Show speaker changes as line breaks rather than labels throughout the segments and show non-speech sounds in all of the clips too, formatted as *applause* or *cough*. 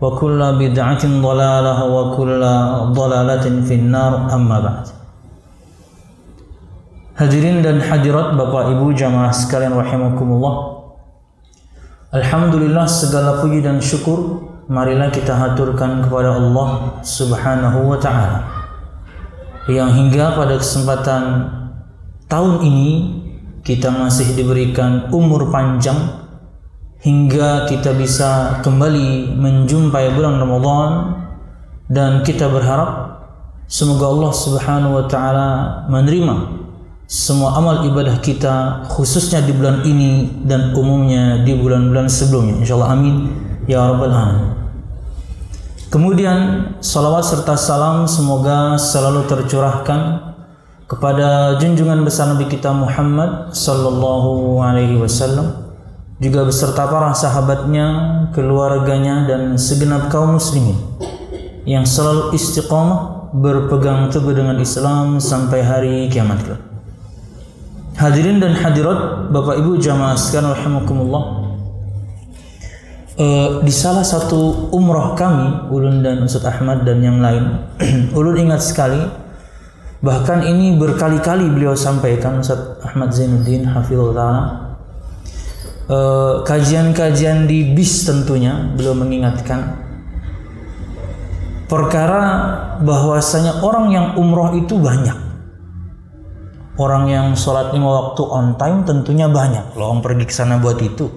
وكل بدعة ضلالة وكل ضلالة في النار أما بعد Hadirin dan hadirat Bapak Ibu jamaah sekalian rahimakumullah Alhamdulillah segala puji dan syukur marilah kita haturkan kepada Allah Subhanahu wa taala yang hingga pada kesempatan tahun ini kita masih diberikan umur panjang hingga kita bisa kembali menjumpai bulan Ramadan dan kita berharap semoga Allah Subhanahu wa taala menerima semua amal ibadah kita khususnya di bulan ini dan umumnya di bulan-bulan sebelumnya. Insyaallah amin. Ya rabbal alamin. Kemudian salawat serta salam semoga selalu tercurahkan kepada junjungan besar Nabi kita Muhammad sallallahu alaihi wasallam juga beserta para sahabatnya, keluarganya dan segenap kaum muslimin yang selalu istiqamah berpegang teguh dengan Islam sampai hari kiamat kelak. Hadirin dan hadirat, Bapak Ibu jamaah sekalian rahimakumullah. E, di salah satu umrah kami, Ulun dan Ustaz Ahmad dan yang lain, *clears throat* Ulun ingat sekali bahkan ini berkali-kali beliau sampaikan Ustaz Ahmad Zainuddin hafizullah kajian-kajian di bis tentunya beliau mengingatkan. Perkara bahwasanya orang yang umroh itu banyak. Orang yang sholat lima waktu on time tentunya banyak. Loh orang pergi ke sana buat itu.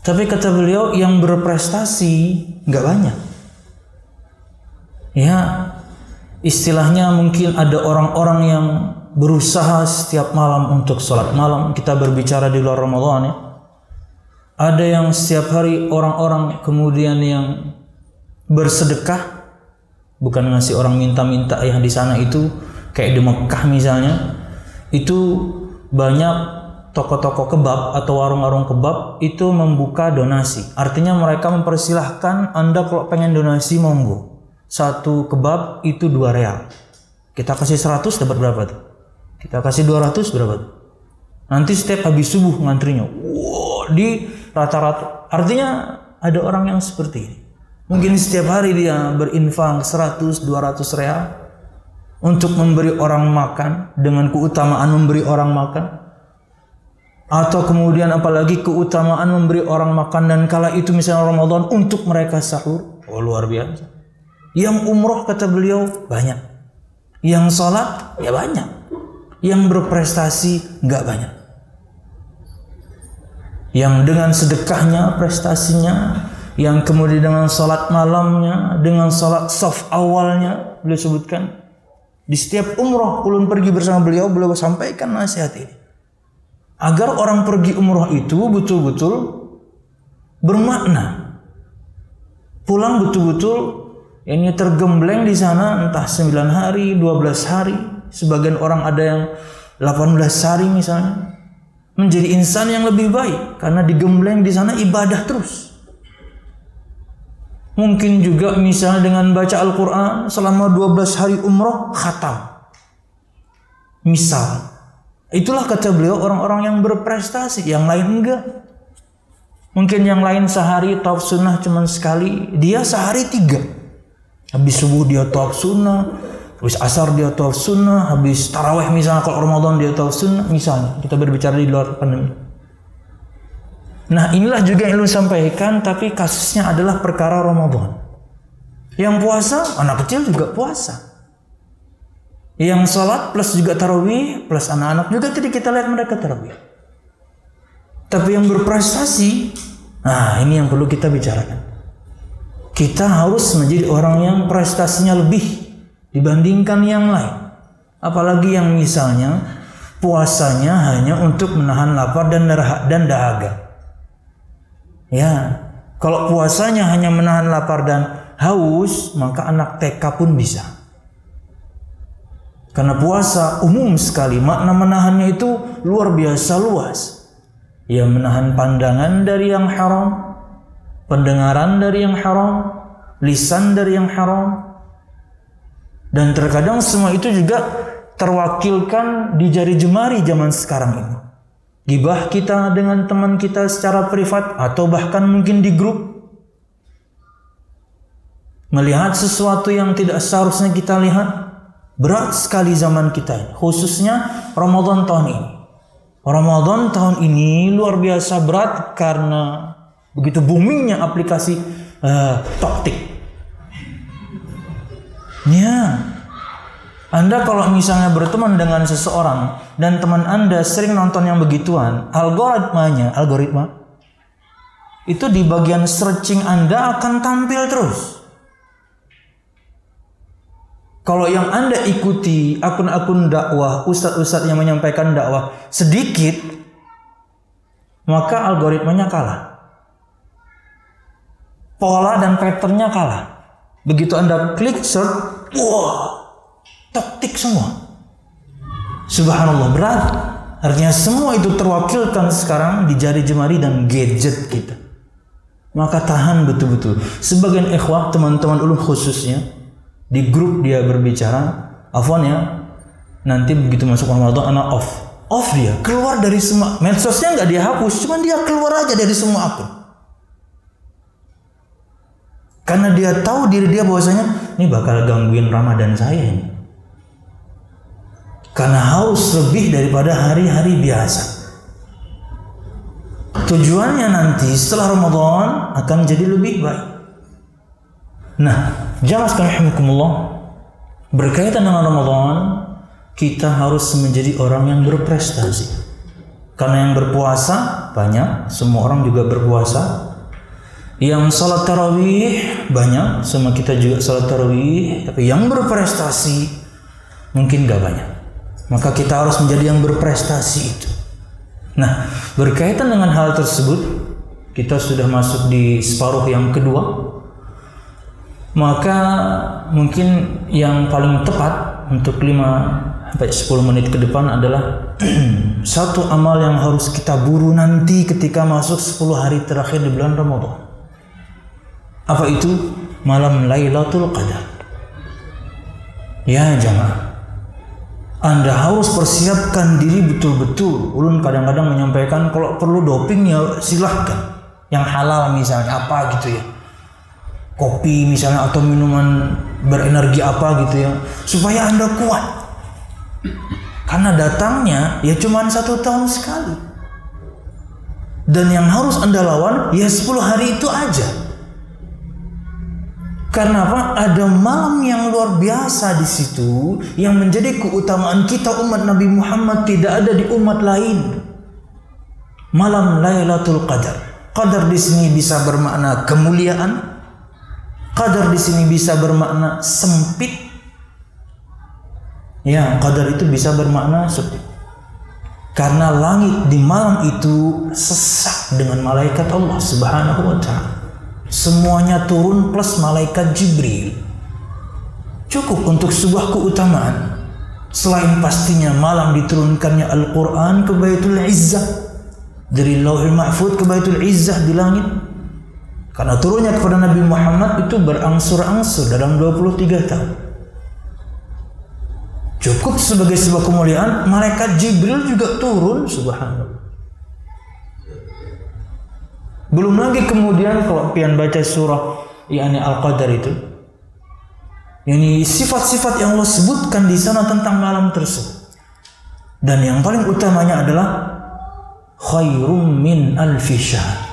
Tapi kata beliau yang berprestasi nggak banyak. Ya istilahnya mungkin ada orang-orang yang berusaha setiap malam untuk sholat. Malam kita berbicara di luar Ramadan ya. Ada yang setiap hari orang-orang kemudian yang bersedekah bukan ngasih orang minta-minta yang di sana itu kayak di Mekah misalnya itu banyak toko-toko kebab atau warung-warung kebab itu membuka donasi. Artinya mereka mempersilahkan anda kalau pengen donasi monggo. Satu kebab itu dua real. Kita kasih 100 dapat berapa tuh kita kasih 200 berapa nanti setiap habis subuh ngantrinya. Wow di rata-rata. Artinya ada orang yang seperti ini. Mungkin setiap hari dia berinfak 100 200 real untuk memberi orang makan dengan keutamaan memberi orang makan. Atau kemudian apalagi keutamaan memberi orang makan dan kala itu misalnya Ramadan untuk mereka sahur. Oh luar biasa. Yang umroh kata beliau banyak. Yang sholat ya banyak yang berprestasi nggak banyak yang dengan sedekahnya prestasinya yang kemudian dengan sholat malamnya dengan sholat soft awalnya beliau sebutkan di setiap umroh ulun pergi bersama beliau beliau sampaikan nasihat ini agar orang pergi umroh itu betul-betul bermakna. Pulang betul-betul ini tergembleng di sana entah 9 hari, 12 hari, sebagian orang ada yang 18 hari misalnya. Menjadi insan yang lebih baik karena digembleng di sana ibadah terus. Mungkin juga misalnya dengan baca Al-Quran selama 12 hari umroh khatam. Misal. Itulah kata beliau orang-orang yang berprestasi. Yang lain enggak. Mungkin yang lain sehari tawaf sunnah cuma sekali. Dia sehari tiga. Habis subuh dia tawaf sunnah. Habis asar dia tawaf sunnah. Habis taraweh misalnya kalau Ramadan dia tawaf sunnah. Misalnya kita berbicara di luar pandemi. Nah inilah juga yang lu sampaikan tapi kasusnya adalah perkara Ramadan. Yang puasa, anak kecil juga puasa. Yang sholat plus juga tarawih plus anak-anak juga tadi kita lihat mereka tarawih. Tapi yang berprestasi, nah ini yang perlu kita bicarakan. Kita harus menjadi orang yang prestasinya lebih dibandingkan yang lain. Apalagi yang misalnya puasanya hanya untuk menahan lapar dan dan dahaga. Ya, kalau puasanya hanya menahan lapar dan haus, maka anak TK pun bisa. Karena puasa umum sekali, makna menahannya itu luar biasa luas. Ia menahan pandangan dari yang haram, pendengaran dari yang haram, lisan dari yang haram. Dan terkadang semua itu juga terwakilkan di jari jemari zaman sekarang ini. Gibah kita dengan teman kita secara privat atau bahkan mungkin di grup. Melihat sesuatu yang tidak seharusnya kita lihat Berat sekali zaman kita khususnya Ramadan tahun ini. Ramadan tahun ini luar biasa berat karena begitu boomingnya aplikasi uh, Toktik. Ya, Anda kalau misalnya berteman dengan seseorang dan teman Anda sering nonton yang begituan, algoritmanya, algoritma itu di bagian searching Anda akan tampil terus. Kalau yang Anda ikuti akun-akun dakwah, ustadz-ustadz yang menyampaikan dakwah sedikit, maka algoritmanya kalah. Pola dan patternnya kalah. Begitu Anda klik search, wah, taktik semua. Subhanallah berat. Artinya semua itu terwakilkan sekarang di jari jemari dan gadget kita. Maka tahan betul-betul. Sebagian ikhwah, teman-teman ulum khususnya, di grup dia berbicara afwan ya nanti begitu masuk Ramadan anak off off dia keluar dari semua medsosnya nggak dia hapus cuman dia keluar aja dari semua akun karena dia tahu diri dia bahwasanya ini bakal gangguin Ramadan saya ini karena haus lebih daripada hari-hari biasa tujuannya nanti setelah Ramadan akan jadi lebih baik nah Jamaah sekalian berkaitan dengan Ramadan, kita harus menjadi orang yang berprestasi. Karena yang berpuasa banyak, semua orang juga berpuasa. Yang salat tarawih banyak, sama kita juga salat tarawih. Tapi yang berprestasi mungkin gak banyak. Maka kita harus menjadi yang berprestasi itu. Nah, berkaitan dengan hal tersebut, kita sudah masuk di separuh yang kedua maka mungkin yang paling tepat untuk 5 sampai 10 menit ke depan adalah *clears throat* satu amal yang harus kita buru nanti ketika masuk 10 hari terakhir di bulan Ramadan. Apa itu? Malam Lailatul Qadar. Ya jamaah. Anda harus persiapkan diri betul-betul. Ulun kadang-kadang menyampaikan kalau perlu doping ya silahkan. Yang halal misalnya apa gitu ya kopi misalnya atau minuman berenergi apa gitu ya supaya anda kuat karena datangnya ya cuma satu tahun sekali dan yang harus anda lawan ya 10 hari itu aja karena apa? Ada malam yang luar biasa di situ yang menjadi keutamaan kita umat Nabi Muhammad tidak ada di umat lain. Malam Lailatul Qadar. Qadar di sini bisa bermakna kemuliaan, Qadar di sini bisa bermakna sempit. Ya, qadar itu bisa bermakna sempit. Karena langit di malam itu sesak dengan malaikat Allah Subhanahu wa taala. Semuanya turun plus malaikat Jibril. Cukup untuk sebuah keutamaan. Selain pastinya malam diturunkannya Al-Quran ke Baitul Izzah. Dari Lauhul Mahfud ke Baitul Izzah di langit. Karena turunnya kepada Nabi Muhammad itu berangsur-angsur dalam 23 tahun. Cukup sebagai sebuah kemuliaan, malaikat Jibril juga turun subhanallah. Belum lagi kemudian kalau pian baca surah yakni Al-Qadar itu, ini sifat-sifat yang Allah sebutkan di sana tentang malam tersebut. Dan yang paling utamanya adalah khairum min alfi syahr.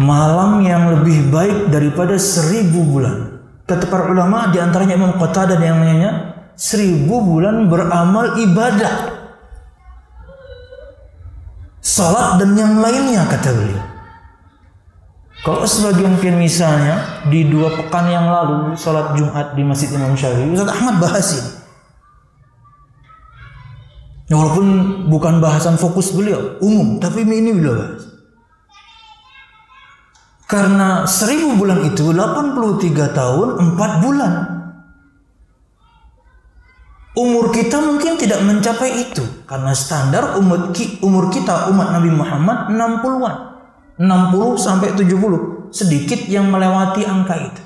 Malam yang lebih baik daripada seribu bulan. Kata para ulama di antaranya Imam Qatadah yang nanya seribu bulan beramal ibadah. Salat dan yang lainnya kata beliau. Kalau sebagian pihak misalnya di dua pekan yang lalu sholat Jumat di Masjid Imam Syafi'i, Ustaz Ahmad bahas ini. Ya, walaupun bukan bahasan fokus beliau, umum, tapi ini beliau bahas. Karena seribu bulan itu 83 tahun 4 bulan. Umur kita mungkin tidak mencapai itu. Karena standar umur umur kita umat Nabi Muhammad 60-an. 60 sampai 70 sedikit yang melewati angka itu.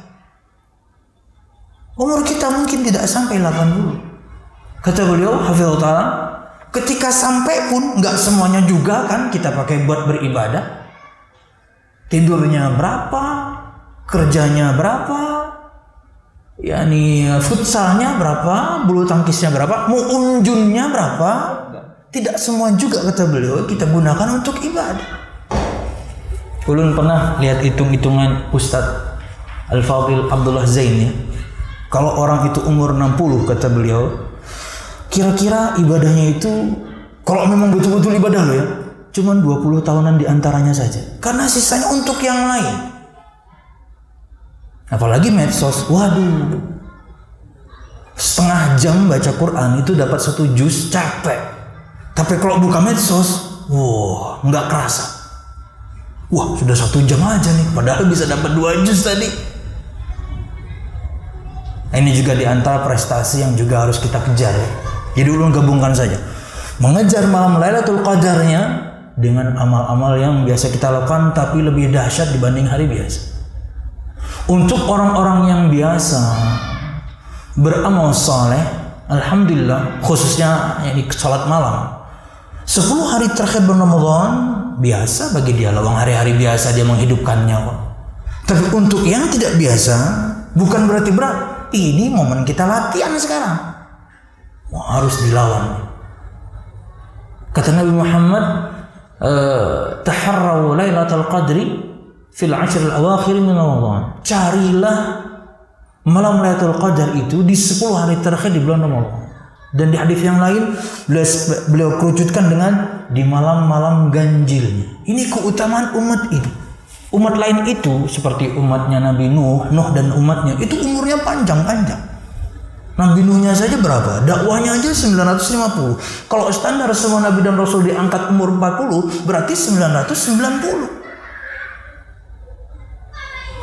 Umur kita mungkin tidak sampai 80 kata beliau Hafizul Ta'ala ketika sampai pun nggak semuanya juga kan kita pakai buat beribadah. Tidurnya berapa? Kerjanya berapa yakni futsalnya berapa bulu tangkisnya berapa mau unjunnya berapa tidak semua juga kata beliau kita gunakan untuk ibadah Ulun pernah lihat hitung-hitungan Ustadz Al-Fadhil Abdullah Zain ya. Kalau orang itu umur 60 kata beliau, kira-kira ibadahnya itu kalau memang betul-betul ibadah loh ya, cuman 20 tahunan di antaranya saja. Karena sisanya untuk yang lain. Apalagi medsos, waduh. Setengah jam baca Quran itu dapat satu juz capek. Tapi kalau buka medsos, wah nggak kerasa. Wah sudah satu jam aja nih, padahal bisa dapat dua jus tadi. Ini juga di antara prestasi yang juga harus kita kejar ya. Jadi ulun gabungkan saja. Mengejar malam Lailatul Qadarnya dengan amal-amal yang biasa kita lakukan tapi lebih dahsyat dibanding hari biasa. Untuk orang-orang yang biasa beramal saleh, alhamdulillah khususnya yang di salat malam. 10 hari terakhir bulan Ramadan biasa bagi dia lawang hari-hari biasa dia menghidupkannya. Tapi untuk yang tidak biasa bukan berarti berat. Ini momen kita latihan sekarang. Wah, harus dilawan. Kata Nabi Muhammad, eh, taharraw lailatul qadri fil ashr al-awakhir min Ramadan. Carilah malam Lailatul Qadar itu di 10 hari terakhir di bulan Ramadan. Dan di hadis yang lain beliau, beliau kerucutkan dengan di malam-malam ganjilnya. Ini keutamaan umat ini. Umat lain itu seperti umatnya Nabi Nuh, Nuh dan umatnya itu umurnya panjang-panjang. Nabi Nuhnya saja berapa? Dakwahnya aja 950. Kalau standar semua Nabi dan Rasul diangkat umur 40, berarti 990.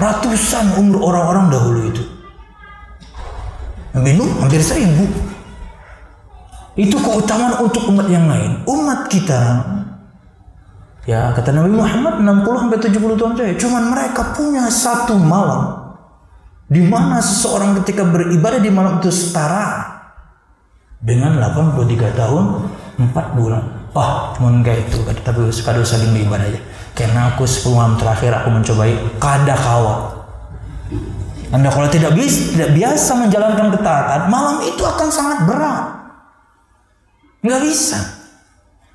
Ratusan umur orang-orang dahulu itu. Nuh hampir seribu. Itu keutamaan untuk umat yang lain. Umat kita ya kata Nabi Muhammad 60 sampai 70 tahun saja. Cuman mereka punya satu malam di mana seseorang ketika beribadah di malam itu setara dengan 83 tahun 4 bulan. Oh, mun kayak itu tapi sekadar saling beribadah aja. Karena aku 10 malam terakhir aku mencobai kada kawa. Anda kalau tidak bisa tidak biasa menjalankan ketaatan, malam itu akan sangat berat. Nggak bisa.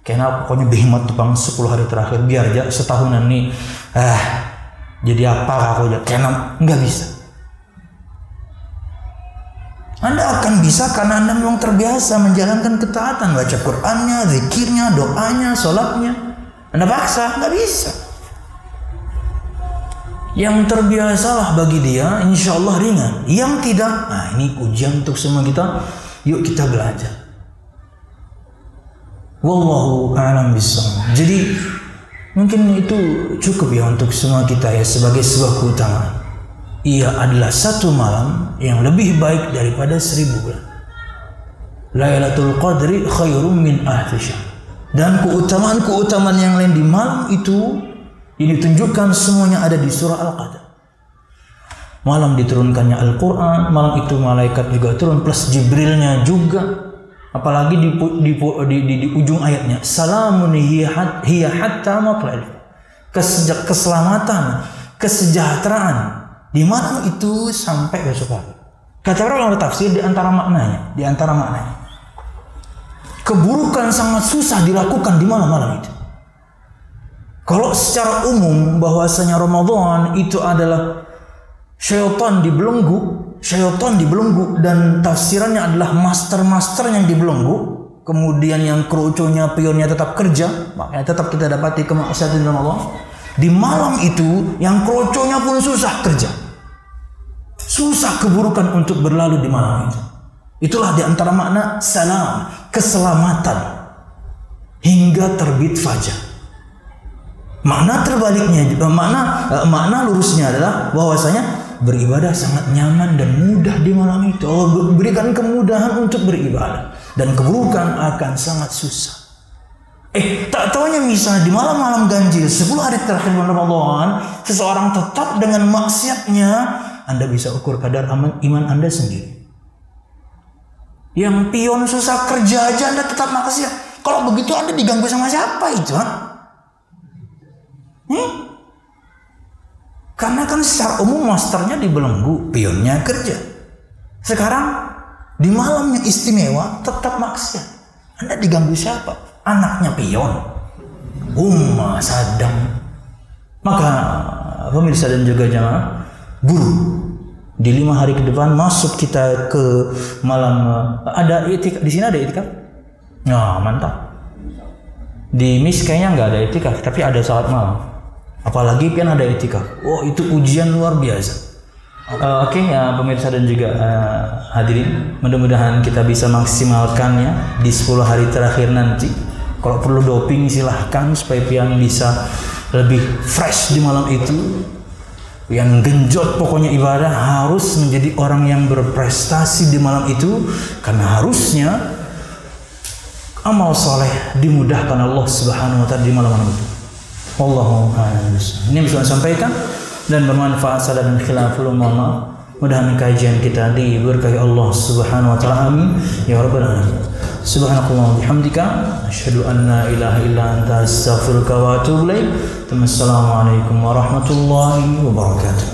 Karena pokoknya behemat tuh bang 10 hari terakhir biar aja setahunan nih eh jadi apa aku aja karena nggak bisa. Anda akan bisa karena Anda memang terbiasa menjalankan ketaatan, baca Qur'annya, zikirnya, doanya, sholatnya. Anda paksa, nggak bisa. Yang terbiasalah bagi dia, insya Allah ringan. Yang tidak, nah ini ujian untuk semua kita. Yuk kita belajar. Wallahu a'lam bishawab. Jadi mungkin itu cukup ya untuk semua kita ya sebagai sebuah keutamaan. Ia adalah satu malam yang lebih baik daripada seribu bulan. Lailatul Qadri khairum min ahli. Dan keutamaan-keutamaan yang lain di malam itu ini ditunjukkan semuanya ada di surah Al-Qadar. Malam diturunkannya Al-Quran, malam itu malaikat juga turun plus Jibrilnya juga. Apalagi di, di, di, di, di ujung ayatnya, salamun hiya, hatta matla'il. Kesejak keselamatan, kesejahteraan di malam itu sampai besok pagi. Kata orang tafsir di antara maknanya, di antara maknanya. Keburukan sangat susah dilakukan di malam-malam itu. Kalau secara umum bahwasanya Ramadan itu adalah syaitan dibelenggu, syaitan dibelenggu dan tafsirannya adalah master-master yang dibelenggu. Kemudian yang kerucunya, pionnya tetap kerja, makanya tetap kita dapati kemaksiatan Allah. Di malam itu yang kerucunya pun susah kerja. Susah keburukan untuk berlalu di malam itu. Itulah di antara makna salam, keselamatan hingga terbit fajar. Makna terbaliknya, makna makna lurusnya adalah bahwasanya beribadah sangat nyaman dan mudah di malam itu. Allah berikan kemudahan untuk beribadah dan keburukan akan sangat susah. Eh, tak tahunya misalnya di malam-malam ganjil 10 hari terakhir bulan Ramadan, seseorang tetap dengan maksiatnya, Anda bisa ukur kadar aman iman Anda sendiri. Yang pion susah kerja aja Anda tetap maksiat. Kalau begitu Anda diganggu sama siapa itu? Hmm? Karena kan secara umum masternya dibelenggu, pionnya kerja. Sekarang di malam yang istimewa tetap maksiat. Anda diganggu siapa? Anaknya pion. Umma sadang. Maka pemirsa dan juga jamaah buru di lima hari ke depan masuk kita ke malam ada itikaf di sini ada itikaf nah mantap di mis kayaknya nggak ada itikaf tapi ada salat malam Apalagi kan ada etika. Oh itu ujian luar biasa. Uh, Oke okay, ya pemirsa dan juga uh, hadirin, mudah-mudahan kita bisa maksimalkannya di 10 hari terakhir nanti. Kalau perlu doping silahkan supaya pian bisa lebih fresh di malam itu. Yang genjot pokoknya ibadah harus menjadi orang yang berprestasi di malam itu karena harusnya amal soleh dimudahkan Allah Subhanahu wa taala di malam-malam itu. Wallahu a'lam Ini bisa sampaikan dan bermanfaat sadar dan khilaful ulama. Mudah-mudahan kajian kita diberkahi Allah Subhanahu wa taala. Amin. Ya rabbal alamin. سبحانك اللهم وبحمدك أشهد أن لا إله إلا أنت أستغفرك وأتوب إليك ثم السلام عليكم ورحمة الله وبركاته